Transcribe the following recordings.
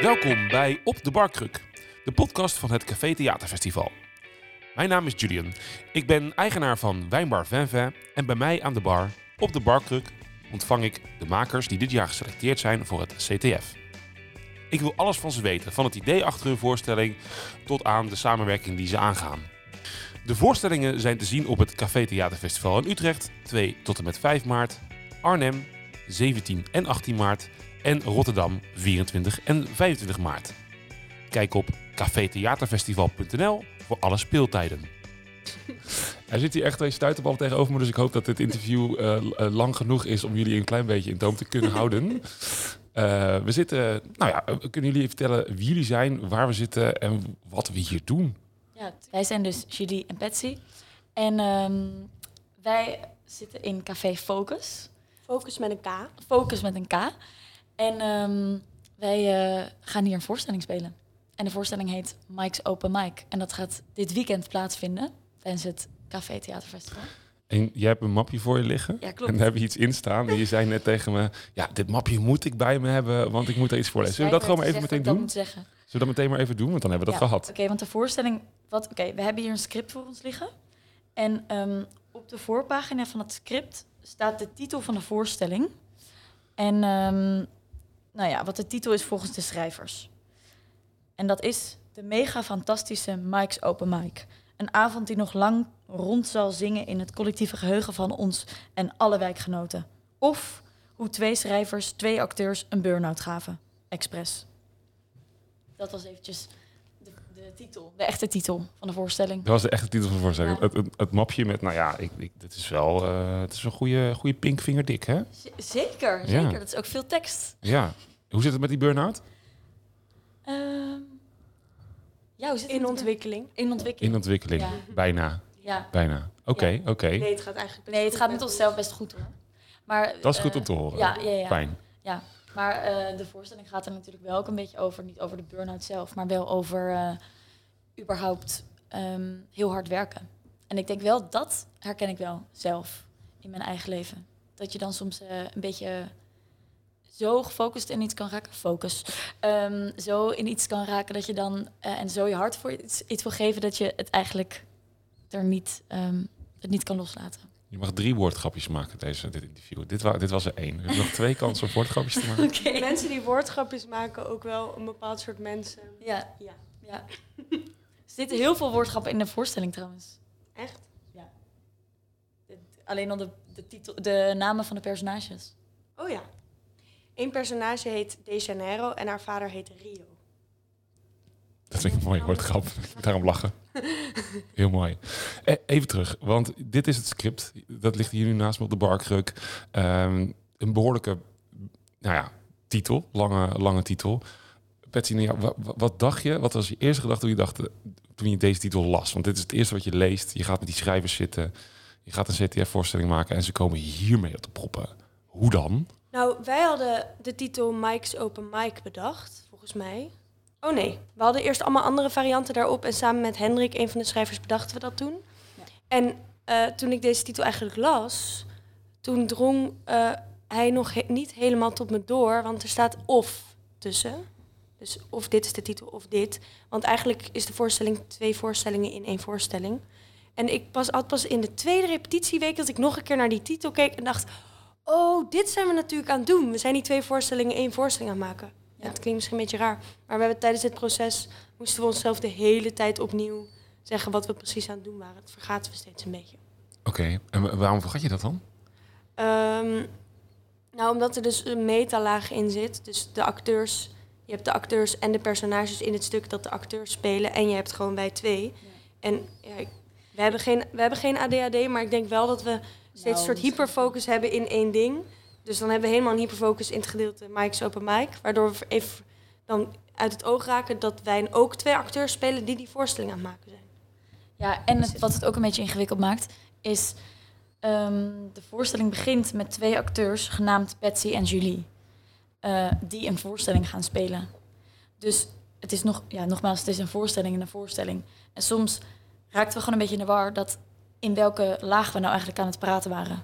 Welkom bij Op de Barkruk, de podcast van het Café Theaterfestival. Mijn naam is Julian. Ik ben eigenaar van Wijnbar Venve en bij mij aan de bar op de Barkruk ontvang ik de makers die dit jaar geselecteerd zijn voor het CTF. Ik wil alles van ze weten, van het idee achter hun voorstelling tot aan de samenwerking die ze aangaan. De voorstellingen zijn te zien op het Café Theaterfestival in Utrecht, 2 tot en met 5 maart, Arnhem, 17 en 18 maart en Rotterdam, 24 en 25 maart. Kijk op cafetheaterfestival.nl voor alle speeltijden. Hij zit hier echt deze stuiterbal tegenover me, dus ik hoop dat dit interview eh, eh, lang genoeg is om jullie een klein beetje in toom te kunnen houden. Eh, we zitten, nou ja, kunnen jullie vertellen wie jullie zijn, waar we zitten en wat we hier doen? Ja, wij zijn dus Julie en Patsy. En ehm, wij zitten in Café Focus. Focus met een K. Focus met een K. En ehm, wij eh, gaan hier een voorstelling spelen. En de voorstelling heet Mike's Open Mic. En dat gaat dit weekend plaatsvinden tijdens het Café Theaterfestival. En jij hebt een mapje voor je liggen. Ja, En klopt. daar heb je iets in staan. En je zei net tegen me, ja, dit mapje moet ik bij me hebben, want ik moet er iets voorlezen. Zullen we dat gewoon maar even meteen doen? Zullen we dat meteen maar even doen, want dan hebben we dat Ja, gehad. Oké, want de voorstelling... Wat, Oké, we hebben hier een script voor ons liggen. En ehm, op de voorpagina van het script staat de titel van de voorstelling. En ehm, nou ja, wat de titel is volgens de schrijvers. En dat is de mega fantastische Mike's Open Mic. Een avond die nog lang rond zal zingen in het collectieve geheugen van ons en alle wijkgenoten. Of hoe twee schrijvers, twee acteurs een burn-out gaven. Express. Dat was eventjes de, titel, de echte titel van de voorstelling. Dat was de echte titel van de voorstelling. Ja. Het, het, het mapje met, nou ja, ik, ik, dit is wel, eh, het is een goede, goede pinkvinger dik, hè? Z- Zeker, Ja. zeker. Dat is ook veel tekst. Ja. Hoe zit het met die burn-out? Ehm, ja, hoe zit het In ontwikkeling. In ontwikkeling. In ontwikkeling. Ja. Bijna. Ja. Bijna. Oké, oké. Nee, het gaat eigenlijk best Nee, het goed gaat met onszelf best goed hoor. Maar, Dat is goed eh, om te horen. Ja, ja, ja. Fijn. Maar eh, de voorstelling gaat er natuurlijk wel ook een beetje over, niet over de burn-out zelf, maar wel over eh, überhaupt ehm, heel hard werken. En ik denk wel, dat herken ik wel zelf in mijn eigen leven. Dat je dan soms eh, een beetje zo gefocust in iets kan raken, focus, Ehm, zo in iets kan raken dat je dan, eh, en zo je hart voor iets, iets wil geven, dat je het eigenlijk er niet, ehm, het niet kan loslaten. Je mag drie woordgrapjes maken deze, dit interview. Dit, wa dit was er één. Er zijn nog twee kansen om woordgrapjes te maken. Oké. Mensen die woordgrapjes maken, ook wel een bepaald soort mensen. Ja, Ja, ja. Er zitten heel veel woordgrappen in de voorstelling trouwens. echt? De- Alleen al de, de, titel, de namen van de personages. Oh ja. Eén personage heet De Janeiro en haar vader heet Rio. Dat vind ik een mooie woordgrap. Ik daarom lachen. Heel mooi. Eh, even terug, want dit is het script. Dat ligt hier nu naast me op de barkruk. Ehm, een behoorlijke, nou ja, titel. Lange, lange titel. Patsy, nou ja, wa- wa- wat, dacht je? Wat was je eerste gedachte toen je, dacht, eh, toen je deze titel las? Want dit is het eerste wat je leest. Je gaat met die schrijvers zitten. Je gaat een CTF-voorstelling maken en ze komen hiermee op de proppen. Hoe dan? Nou, wij hadden de titel Mike's Open Mic bedacht, volgens mij. Oh nee, we hadden eerst allemaal andere varianten daarop. En samen met Hendrik, een van de schrijvers, bedachten we dat toen. Ja. En eh, toen ik deze titel eigenlijk las, toen drong eh, hij nog he- niet helemaal tot me door. Want er staat of tussen. Dus of dit is de titel of dit. Want eigenlijk is de voorstelling twee voorstellingen in één voorstelling. En ik pas, had pas in de tweede repetitieweek dat ik nog een keer naar die titel keek en dacht... Oh, dit zijn we natuurlijk aan het doen. We zijn die twee voorstellingen één voorstelling aan het maken. Ja. Het klinkt misschien een beetje raar. Maar we hebben tijdens dit proces moesten we onszelf de hele tijd opnieuw zeggen wat we precies aan het doen waren. Het vergaten we steeds een beetje. Oké, en wa- waarom vergat je dat dan? Ehm, nou, omdat er dus een metalaag in zit. Dus de acteurs, je hebt de acteurs en de personages in het stuk dat de acteurs spelen. En je hebt gewoon wij twee. En ja, ik- we, hebben geen, we hebben geen ADHD, maar ik denk wel dat we steeds een soort misschien. hyperfocus hebben in één ding. Dus dan hebben we helemaal een hyperfocus in het gedeelte Mike's Open Mic. Waardoor we even dan uit het oog raken dat wij ook twee acteurs spelen die die voorstelling aan het maken zijn. Ja, en het- wat het ook een beetje ingewikkeld maakt, is... ehm, de voorstelling begint met twee acteurs, genaamd Patsy en Julie. Eh, die een voorstelling gaan spelen. Dus het is nog, ja, nogmaals, het is een voorstelling en een voorstelling. En soms raakten we gewoon een beetje in de war dat in welke laag we nou eigenlijk aan het praten waren.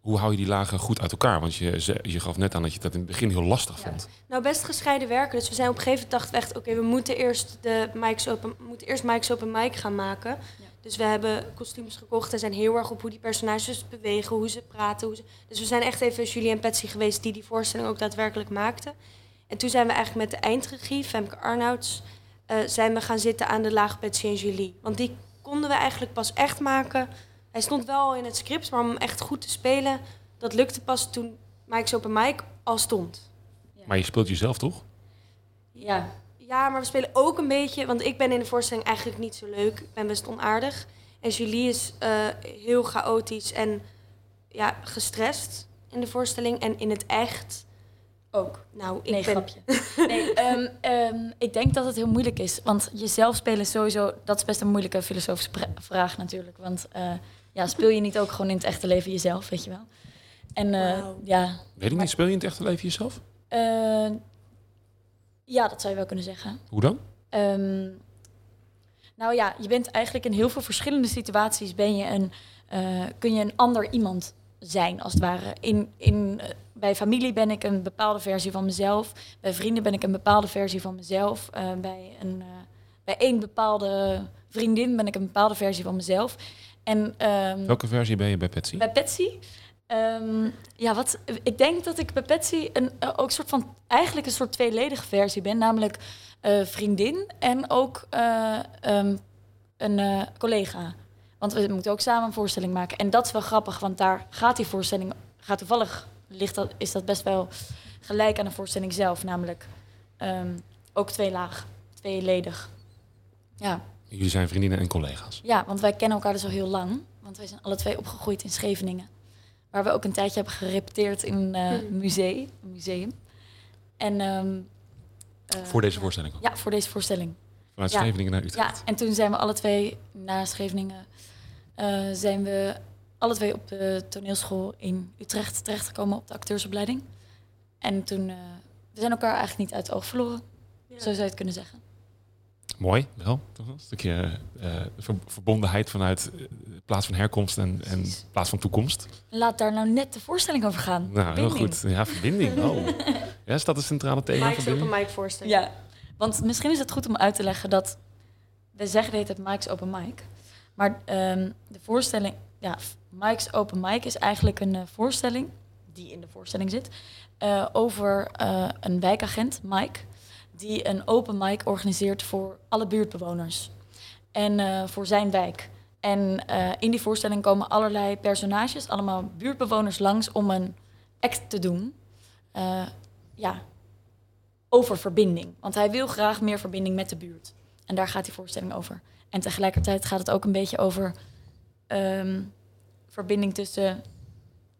hoe hou je die lagen goed uit elkaar? Want je, je gaf net aan dat je dat in het begin heel lastig Ja. vond. Nou, best gescheiden werken. Dus we zijn op een gegeven moment dachten we echt... oké, we moeten eerst de mics open, moeten eerst mics open mic gaan maken. Ja. Dus we hebben kostuums gekocht en zijn heel erg op hoe die personages bewegen, hoe ze praten. Hoe ze... Dus we zijn echt even Julie en Patsy geweest die die voorstelling ook daadwerkelijk maakten. En toen zijn we eigenlijk met de eindregie, Femke Arnouds, eh, zijn we gaan zitten aan de laag Patsy en Julie. Want die konden we eigenlijk pas echt maken. Hij stond wel in het script, maar om hem echt goed te spelen, dat lukte pas toen Mike's Open Mike al stond. Maar je speelt jezelf toch? Ja, Ja, maar we spelen ook een beetje, want ik ben in de voorstelling eigenlijk niet zo leuk. Ik ben best onaardig. En Julie is eh, heel chaotisch en ja, gestrest in de voorstelling. En in het echt, ook. nou, ik nee, ben... grapje. Nee, ehm, ehm, ik denk dat het heel moeilijk is. Want jezelf spelen is sowieso... Dat is best een moeilijke filosofische vraag natuurlijk. Want eh, ja, speel je niet ook gewoon in het echte leven jezelf, weet je wel? En eh, ja... Weet ik niet, speel je in het echte leven jezelf? eh, ja, dat zou je wel kunnen zeggen. Hoe dan? Ehm, nou ja, je bent eigenlijk in heel veel verschillende situaties ben je een, eh, kun je een ander iemand zijn, als het ware. In, in, eh, bij familie ben ik een bepaalde versie van mezelf. Bij vrienden ben ik een bepaalde versie van mezelf. Eh, bij, een, bij één bepaalde vriendin ben ik een bepaalde versie van mezelf. En, ehm, Welke versie ben je bij Patsy? bij Patsy. Ehm, ja, wat, ik denk dat ik bij Patsy een, eh, ook soort van, eigenlijk een soort tweeledige versie ben. Namelijk eh, vriendin en ook eh, ehm, een collega. Want we moeten ook samen een voorstelling maken. En dat is wel grappig, want daar gaat die voorstelling, gaat toevallig, ligt dat, is dat best wel gelijk aan de voorstelling zelf. Namelijk ehm, ook tweelaag, tweeledig. Ja. Jullie zijn vriendinnen en collega's. Ja, want wij kennen elkaar dus al heel lang. Want wij zijn alle twee opgegroeid in Scheveningen. Waar we ook een tijdje hebben gerepeteerd in een eh, Hmm. museum, een museum. En, ehm, eh, Voor deze voorstelling. Ja, voor deze voorstelling. Vanuit ja. Scheveningen naar Ja, Utrecht. en toen zijn we alle twee na Scheveningen... eh, zijn we alle twee op de toneelschool in Utrecht terechtgekomen op de acteursopleiding. En toen... eh, we zijn elkaar eigenlijk niet uit het oog verloren. Ja. Zo zou je het kunnen zeggen. Mooi, wel. Toch Een stukje eh, ver- verbondenheid vanuit eh, plaats van herkomst en, en plaats van toekomst. Laat daar nou net de voorstelling over gaan. Nou, heel goed. Ja, verbinding. Oh. Ja, is dat het centrale thema? Mike's Open? Mike voorstelling. Ja, want misschien is het goed om uit te leggen dat we zeggen dat het Mike's Open Mic, maar ehm, de voorstelling, ja, Mike's Open Mic is eigenlijk een eh, voorstelling die in de voorstelling zit eh, over eh, een wijkagent, Mike, die een open mic organiseert voor alle buurtbewoners en eh, voor zijn wijk. En eh, in die voorstelling komen allerlei personages, allemaal buurtbewoners langs om een act te doen. Eh, ja, over verbinding. Want hij wil graag meer verbinding met de buurt. En daar gaat die voorstelling over. En tegelijkertijd gaat het ook een beetje over ehm, verbinding tussen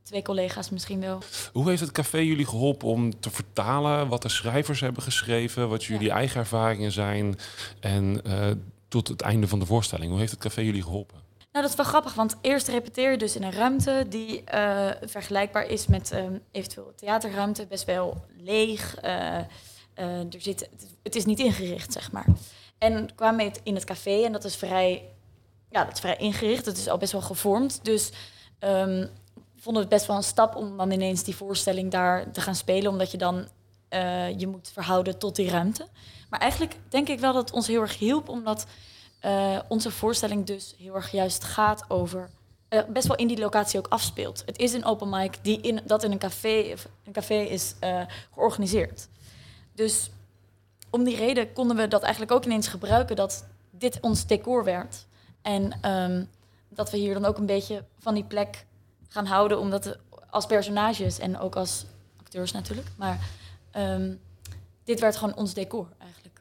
twee collega's misschien wel. Hoe heeft het café jullie geholpen om te vertalen wat de schrijvers hebben geschreven, wat jullie eigen ervaringen zijn en eh, tot het einde van de voorstelling? Hoe heeft het café jullie geholpen? Nou, dat is wel grappig, want eerst repeteer je dus in een ruimte die eh, vergelijkbaar is met ehm, eventueel theaterruimte. Best wel leeg. eh, er zit, het is niet ingericht, zeg maar. En kwamen het in het café en dat is vrij, ja, dat is vrij ingericht. Het is al best wel gevormd. Dus ehm, vonden het best wel een stap om dan ineens die voorstelling daar te gaan spelen. Omdat je dan eh, je moet verhouden tot die ruimte. Maar eigenlijk denk ik wel dat het ons heel erg hielp, omdat eh, onze voorstelling dus heel erg juist gaat over. eh, best wel in die locatie ook afspeelt. Het is een open mic die in, dat in een café, een café is georganiseerd. Dus om die reden konden we dat eigenlijk ook ineens gebruiken dat dit ons decor werd. En ehm, dat we hier dan ook een beetje van die plek gaan houden, omdat als personages en ook als acteurs natuurlijk. Maar ehm, dit werd gewoon ons decor eigenlijk.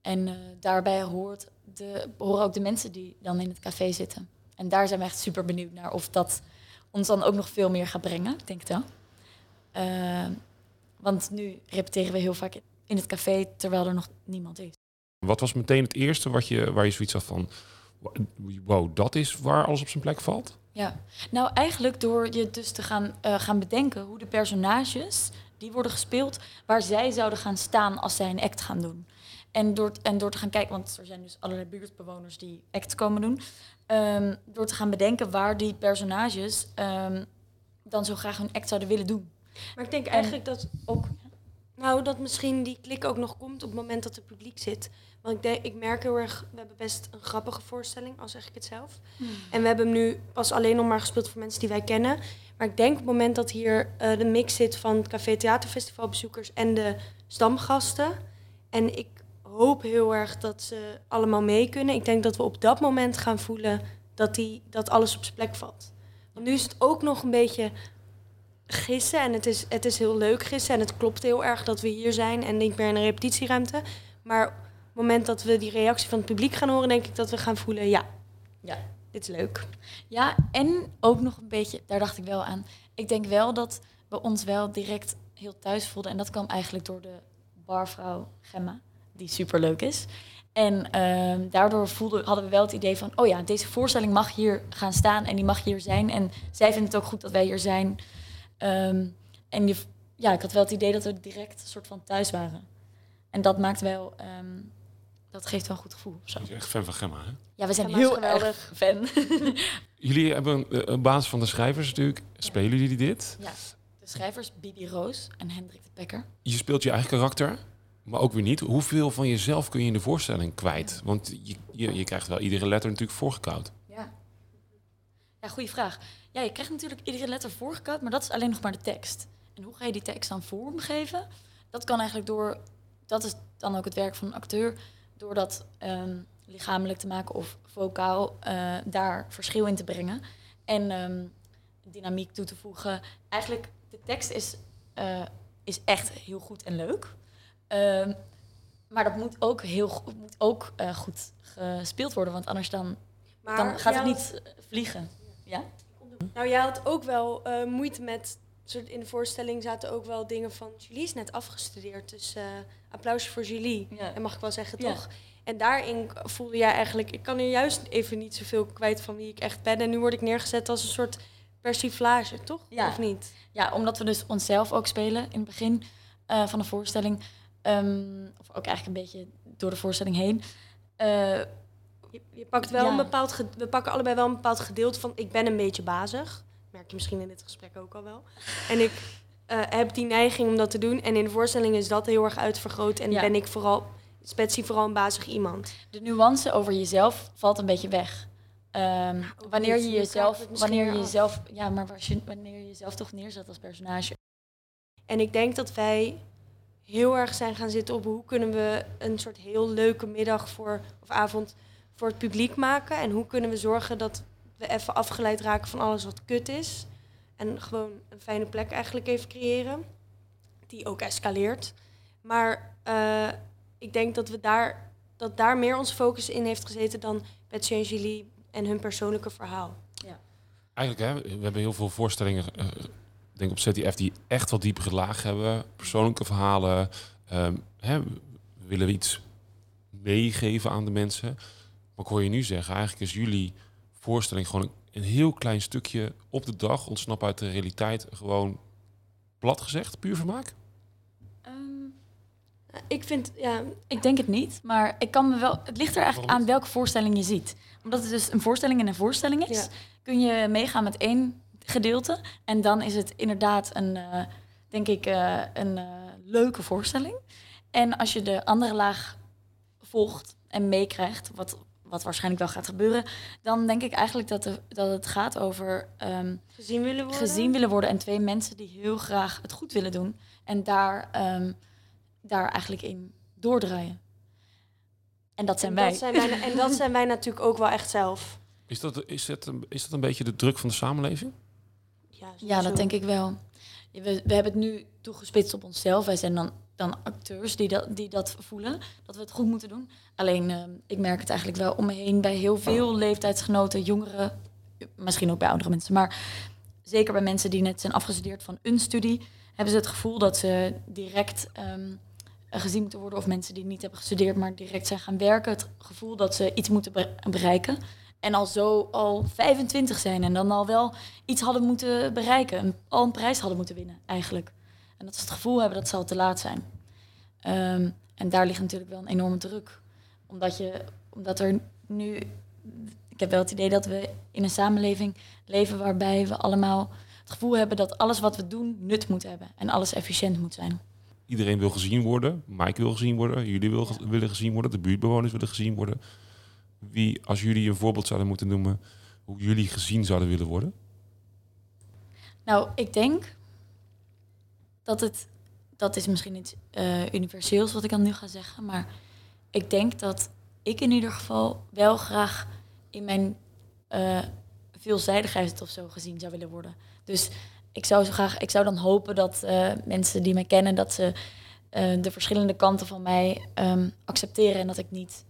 En eh, daarbij hoort de, horen ook de mensen die dan in het café zitten. En daar zijn we echt super benieuwd naar of dat ons dan ook nog veel meer gaat brengen. Ik denk het wel. Eh, want nu repeteren we heel vaak in het café terwijl er nog niemand is. Wat was meteen het eerste wat je, waar je zoiets had van, wow, dat is waar alles op zijn plek valt? Ja, nou eigenlijk door je dus te gaan, eh, gaan bedenken hoe de personages die worden gespeeld, waar zij zouden gaan staan als zij een act gaan doen. En door, en door te gaan kijken, want er zijn dus allerlei buurtbewoners die acts komen doen. ehm, door te gaan bedenken waar die personages ehm, dan zo graag hun act zouden willen doen. Maar ik denk En- eigenlijk dat Ook. Nou, dat misschien die klik ook nog komt op het moment dat het publiek zit. Want ik, denk, ik merk heel erg, we hebben best een grappige voorstelling, al zeg ik het zelf. En we hebben hem nu pas alleen nog maar gespeeld voor mensen die wij kennen. Maar ik denk op het moment dat hier eh, de mix zit van het Café Theaterfestival bezoekers en de stamgasten. En ik hoop heel erg dat ze allemaal mee kunnen. Ik denk dat we op dat moment gaan voelen dat, die, dat alles op zijn plek valt. Want nu is het ook nog een beetje gissen. En het is, het is heel leuk gissen. En het klopt heel erg dat we hier zijn en niet meer in een repetitieruimte. Maar op het moment dat we die reactie van het publiek gaan horen, denk ik dat we gaan voelen, ja, Ja. dit is leuk. Ja, en ook nog een beetje, daar dacht ik wel aan. Ik denk wel dat we ons wel direct heel thuis voelden. En dat kwam eigenlijk door de barvrouw Gemma, die superleuk is. En ehm, daardoor voelden, hadden we wel het idee van... oh ja, deze voorstelling mag hier gaan staan en die mag hier zijn. En zij vindt het ook goed dat wij hier zijn. Ehm, en je, ja, ik had wel het idee dat we direct een soort van thuis waren. En dat maakt wel... ehm, dat geeft wel een goed gevoel. Zo. Je bent echt fan van Gemma, hè? Ja, we zijn Gemma heel geweldig. erg fan. Jullie hebben een, een basis van de schrijvers natuurlijk. Spelen jullie dit? Ja, de schrijvers Bibi Roos en Hendrik de Pekker. Je speelt je eigen karakter, maar ook weer niet. Hoeveel van jezelf kun je in de voorstelling kwijt? Want je, je, je krijgt wel iedere letter natuurlijk voorgekoud. Ja. Ja, goede vraag. Ja, je krijgt natuurlijk iedere letter voorgekoud, maar dat is alleen nog maar de tekst. En hoe ga je die tekst dan vormgeven? Dat kan eigenlijk door, dat is dan ook het werk van een acteur, door dat ehm, lichamelijk te maken of vocaal eh, daar verschil in te brengen. En ehm, dynamiek toe te voegen. Eigenlijk, de tekst is, eh, is echt heel goed en leuk. Ehm, maar dat moet ook, heel, moet ook eh, goed gespeeld worden, want anders dan Maar dan gaat het niet vliegen. Ja? Nou, jij had ook wel eh, moeite met... Soort in de voorstelling zaten ook wel dingen van... Julie is net afgestudeerd, dus eh applausje voor Julie. Ja. En mag ik wel zeggen, Ja. toch? En daarin voelde jij eigenlijk... Ik kan er juist even niet zoveel kwijt van wie ik echt ben. En nu word ik neergezet als een soort persiflage, toch? Ja. Of niet? ja, omdat we dus onszelf ook spelen in het begin eh, van de voorstelling. Ehm, of ook eigenlijk een beetje door de voorstelling heen. Je, je pakt wel Ja. een bepaald... We pakken allebei wel een bepaald gedeelte van... Ik ben een beetje bazig. Merk je misschien in dit gesprek ook al wel. En ik eh, heb die neiging om dat te doen. En in de voorstelling is dat heel erg uitvergroot. En Ja. ben ik vooral... Betsy vooral een bazig iemand. de nuance over jezelf valt een beetje weg. Ehm, ook wanneer je jezelf, wanneer je jezelf, ja, maar wanneer je jezelf toch neerzet als personage. En ik denk dat wij heel erg zijn gaan zitten op hoe kunnen we een soort heel leuke middag voor, of avond voor het publiek maken. En hoe kunnen we zorgen dat we even afgeleid raken van alles wat kut is. En gewoon een fijne plek eigenlijk even creëren. Die ook escaleert. Maar eh, ik denk dat we daar, dat daar meer onze focus in heeft gezeten dan Betsy en Julie en hun persoonlijke verhaal. Eigenlijk, hè, we hebben heel veel voorstellingen, eh, ik denk op ZDF, die echt wel diepere laag hebben. Persoonlijke verhalen. ehm, hè, we willen iets meegeven aan de mensen. Maar ik hoor je nu zeggen, eigenlijk is jullie voorstelling gewoon een, heel klein stukje op de dag, ontsnap uit de realiteit, gewoon plat gezegd, puur vermaak. Ehm, Ik vind, ja, ik denk het niet, maar ik kan me wel. Het ligt er eigenlijk Waarom aan welke voorstelling je ziet. Omdat het dus een voorstelling en een voorstelling is, Ja. kun je meegaan met één gedeelte. En dan is het inderdaad een, eh, denk ik, eh, een eh, leuke voorstelling. En als je de andere laag volgt en meekrijgt, wat, wat waarschijnlijk wel gaat gebeuren, dan denk ik eigenlijk dat, de, dat het gaat over ehm, gezien willen worden. gezien willen worden en twee mensen die heel graag het goed willen doen en daar, ehm, daar eigenlijk in doordraaien. En dat zijn en wij. Dat zijn wij. En dat zijn wij natuurlijk ook wel echt zelf. Is dat, is, dat een, is dat een beetje de druk van de samenleving? Ja, dat denk ik wel. We, we hebben het nu toegespitst op onszelf. Wij zijn dan, dan acteurs die dat, die dat voelen, dat we het goed moeten doen. Alleen, ehm, ik merk het eigenlijk wel om me heen bij heel veel leeftijdsgenoten, jongeren, misschien ook bij oudere mensen, maar zeker bij mensen die net zijn afgestudeerd van een studie, hebben ze het gevoel dat ze direct ehm, gezien moeten worden. Of mensen die niet hebben gestudeerd, maar direct zijn gaan werken. Het gevoel dat ze iets moeten be- bereiken. En al zo al 25 zijn en dan al wel iets hadden moeten bereiken. Al een prijs hadden moeten winnen, eigenlijk. En dat ze het gevoel hebben dat ze al te laat zijn. Ehm, en daar ligt natuurlijk wel een enorme druk. Omdat, je, omdat er nu... Ik heb wel het idee dat we in een samenleving leven waarbij we allemaal het gevoel hebben dat alles wat we doen nut moet hebben en alles efficiënt moet zijn. Iedereen wil gezien worden. Mike wil gezien worden. Jullie wil, willen gezien worden. De buurtbewoners willen gezien worden. Wie, als jullie een voorbeeld zouden moeten noemen, hoe jullie gezien zouden willen worden? Nou, ik denk dat het, dat is misschien iets eh, universeels wat ik dan nu ga zeggen, maar ik denk dat ik in ieder geval wel graag in mijn eh, veelzijdigheid of zo gezien zou willen worden. Dus ik zou zo graag, ik zou dan hopen dat eh, mensen die mij kennen, dat ze de verschillende kanten van mij ehm, accepteren en dat ik niet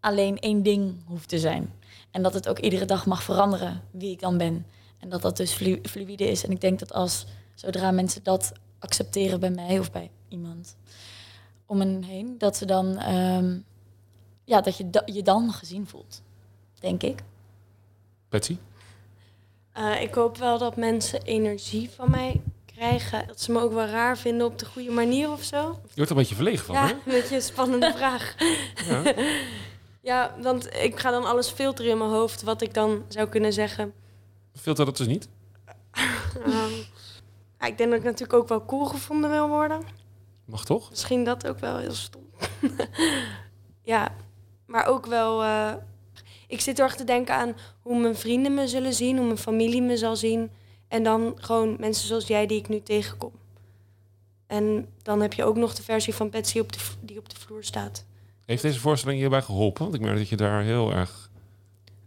alleen één ding hoef te zijn. En dat het ook iedere dag mag veranderen wie ik dan ben. En dat dat dus flu- fluïde is. En ik denk dat als zodra mensen dat accepteren bij mij of bij iemand om hen heen, dat ze dan ehm, ja, dat je da- je dan gezien voelt, denk ik. Betsy? Eh, ik hoop wel dat mensen energie van mij krijgen. Dat ze me ook wel raar vinden op de goede manier of zo. Je wordt er een beetje verlegen van, ja, hè? een beetje een spannende vraag. Ja. Ja, want ik ga dan alles filteren in mijn hoofd wat ik dan zou kunnen zeggen. Filter dat dus niet. Ehm, ja, ik denk dat ik natuurlijk ook wel cool gevonden wil worden. Mag toch? Misschien dat ook wel heel stom. ja, maar ook wel. eh, ik zit heel erg te denken aan hoe mijn vrienden me zullen zien, hoe mijn familie me zal zien. En dan gewoon mensen zoals jij die ik nu tegenkom. En dan heb je ook nog de versie van Betsy op de, die op de vloer staat. Heeft deze voorstelling hierbij geholpen? Want ik merk dat je daar heel erg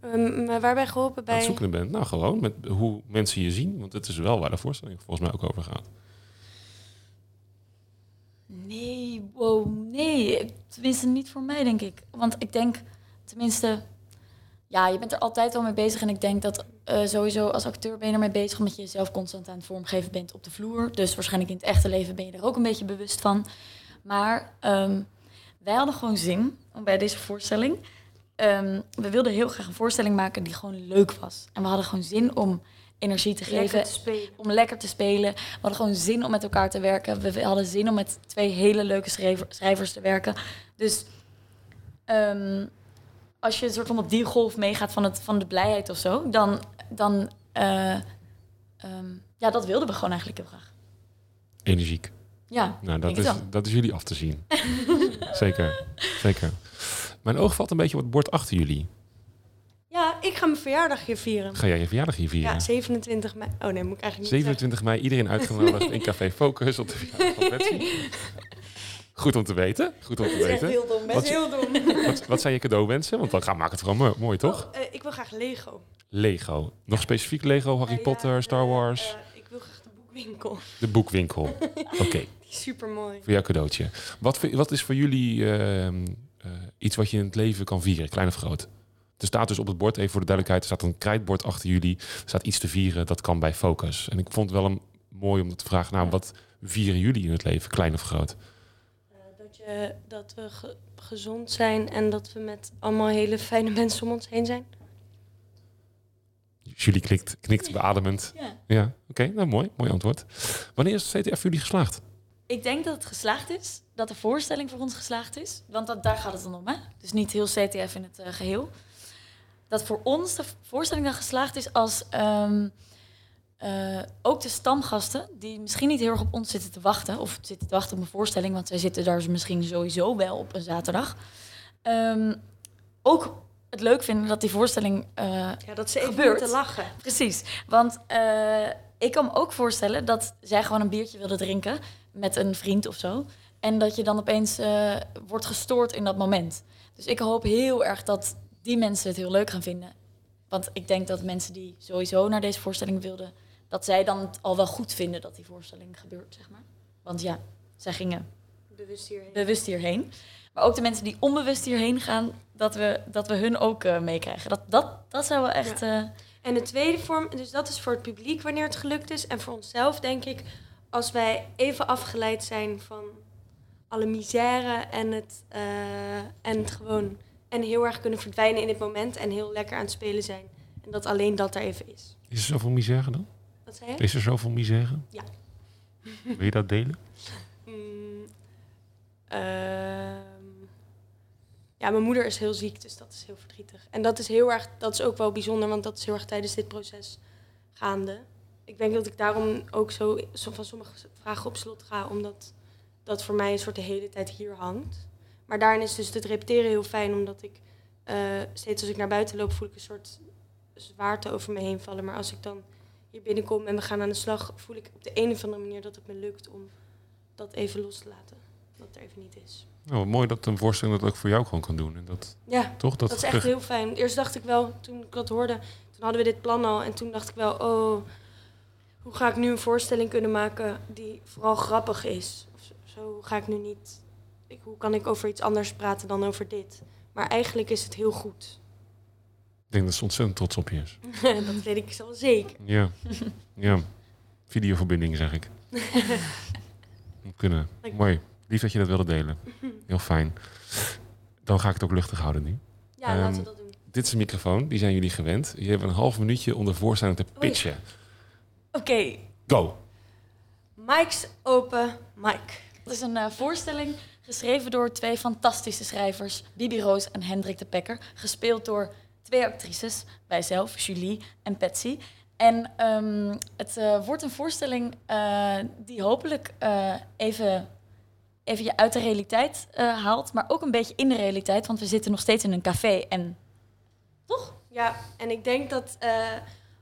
Ehm, maar waarbij geholpen aan bij. het zoeken bent. Nou, gewoon met hoe mensen je zien. Want het is wel waar de voorstelling volgens mij ook over gaat. Nee, wow, nee. Tenminste, niet voor mij, denk ik. Want ik denk, tenminste, ja, je bent er altijd al mee bezig. En ik denk dat eh, sowieso als acteur ben je ermee bezig omdat je jezelf constant aan het vormgeven bent op de vloer. Dus waarschijnlijk in het echte leven ben je er ook een beetje bewust van. Maar ehm, wij hadden gewoon zin om bij deze voorstelling. Ehm, we wilden heel graag een voorstelling maken die gewoon leuk was. En we hadden gewoon zin om energie te geven Lekker te spelen. om lekker te spelen. We hadden gewoon zin om met elkaar te werken. We hadden zin om met twee hele leuke schrijver- schrijvers te werken. Dus ehm, als je een soort van op die golf meegaat van, het, van de blijheid of zo, dan, dan eh, ehm, ja, dat wilden we gewoon eigenlijk heel graag. Energiek. Ja, Nou, dat denk is, dat is jullie af te zien. zeker, zeker. Mijn oog valt een beetje op het bord achter jullie. Ja, ik ga mijn verjaardag hier vieren. Ga jij je verjaardag hier vieren? Ja, 27 mei. Oh nee, moet ik eigenlijk niet 27 mei, iedereen uitgenodigd in Café Focus op de verjaardag van Betsy. Goed om te weten. Goed om te weten. heel dom. Wat- heel dom. Wat, wat zijn je cadeauwensen? Want dan gaan maak het gewoon mo- mooi, toch? Oh, eh, ik wil graag Lego. Lego. Nog specifiek Lego, Harry Eh, ja, Potter, Star Wars. eh, ik wil graag de boekwinkel. de boekwinkel. Oké, super mooi. voor jouw cadeautje. Wat, wat is voor jullie ehm, eh, iets wat je in het leven kan vieren, klein of groot? Er staat dus op het bord, even voor de duidelijkheid, er staat een krijtbord achter jullie. Er staat iets te vieren, dat kan bij Focus. En ik vond het wel een, mooi om te vragen, nou, wat vieren jullie in het leven, klein of groot? Eh, dat, je, dat we ge- gezond zijn en dat we met allemaal hele fijne mensen om ons heen zijn. Julie knikt, knikt beademend. Ja. Ja, oké, nou mooi, mooi antwoord. Wanneer is het CTF voor jullie geslaagd? Ik denk dat het geslaagd is. Dat de voorstelling voor ons geslaagd is. Want dat, daar gaat het dan om, hè? Dus niet heel CTF in het eh, geheel. Dat voor ons de voorstelling dan geslaagd is als ehm, eh, ook de stamgasten... die misschien niet heel erg op ons zitten te wachten... of zitten te wachten op een voorstelling... want zij zitten daar misschien sowieso wel op een zaterdag... ehm, ook het leuk vinden dat die voorstelling eh, Ja, dat ze even Gebeurt. moeten lachen. Precies, want ik kan me ook voorstellen dat zij gewoon een biertje wilde drinken met een vriend of zo. En dat je dan opeens eh, wordt gestoord in dat moment. Dus ik hoop heel erg dat die mensen het heel leuk gaan vinden. Want ik denk dat mensen die sowieso naar deze voorstelling wilden, dat zij dan het al wel goed vinden dat die voorstelling gebeurt, zeg maar. Want ja, zij gingen Bewust hierheen. bewust hierheen. Maar ook de mensen die onbewust hierheen gaan, dat we, dat we hun ook eh, meekrijgen. Dat, dat, dat zou wel echt. eh, En de tweede vorm, dus dat is voor het publiek wanneer het gelukt is. En voor onszelf denk ik, als wij even afgeleid zijn van alle misère en het, eh, en het gewoon... En heel erg kunnen verdwijnen in het moment en heel lekker aan het spelen zijn. En dat alleen dat er even is. Is er zoveel misère dan? Wat zei je? Is er zoveel misère? Ja. Wil je dat delen? Mm, ehm, ja, mijn moeder is heel ziek, dus dat is heel verdrietig. En dat is heel erg, dat is ook wel bijzonder, want dat is heel erg tijdens dit proces gaande. Ik denk dat ik daarom ook zo, zo van sommige vragen op slot ga, omdat dat voor mij een soort de hele tijd hier hangt. Maar daarin is dus het repeteren heel fijn, omdat ik eh, steeds als ik naar buiten loop, voel ik een soort zwaarte over me heen vallen. Maar als ik dan hier binnenkom en we gaan aan de slag, voel ik op de een of andere manier dat het me lukt om dat even los te laten. Dat het er even niet is. Nou, mooi dat een voorstelling dat ook voor jou gewoon kan doen. En dat, Ja, toch? dat, is echt heel fijn. Eerst dacht ik wel, toen ik dat hoorde, toen hadden we dit plan al. En toen dacht ik wel, oh, hoe ga ik nu een voorstelling kunnen maken die vooral grappig is? Of zo, ga ik nu niet, ik, hoe kan ik over iets anders praten dan over dit? Maar eigenlijk is het heel goed. Ik denk dat ze ontzettend trots op je is. dat weet ik zo zeker. Ja. ja. Videoverbinding, zeg ik. Kunnen. Dank. Mooi. Lief dat je dat wilde delen. Heel fijn. Dan ga ik het ook luchtig houden nu. Ja, Ehm, laten we dat doen. Dit is een microfoon, die zijn jullie gewend. Je hebt een half minuutje om de voorstelling te Oei. Oké, Go! Mike's open Mike. het is een eh, voorstelling geschreven door twee fantastische schrijvers, Bibi Roos en Hendrik de Pekker. Gespeeld door twee actrices, wijzelf, Julie en Patsy. En ehm, het eh, wordt een voorstelling eh, die hopelijk eh, even, even je uit de realiteit eh, haalt, maar ook een beetje in de realiteit, want we zitten nog steeds in een café. En Ja, en ik denk dat eh,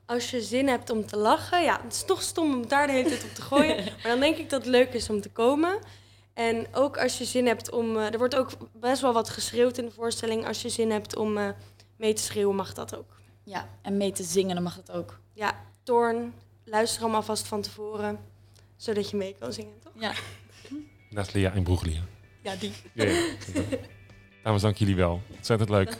als je zin hebt om te lachen, ja, het is toch stom om daar de hele tijd op te gooien. maar dan denk ik dat het leuk is om te komen. En ook als je zin hebt om. eh, er wordt ook best wel wat geschreeuwd in de voorstelling. Als je zin hebt om eh, mee te schreeuwen, mag dat ook. ja, en mee te zingen, dan mag het ook. Ja, Toorn, luister hem alvast van tevoren, zodat je mee kan zingen, toch? Ja, Naast Lea en Broeglia. ja die. Ja, ja. Dames, dank jullie wel. Ontzettend leuk.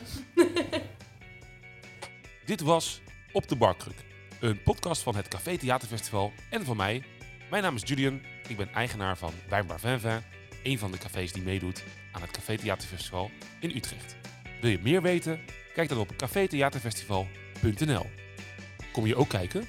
Dit was Op de Barkruk, een podcast van het Café Theaterfestival en van mij. Mijn naam is Julian, ik ben eigenaar van Wijnbar Vinvin, een van de cafés die meedoet aan het Café Theaterfestival in Utrecht. Wil je meer weten? Kijk dan op cafetheaterfestival.nl. Kom je ook kijken?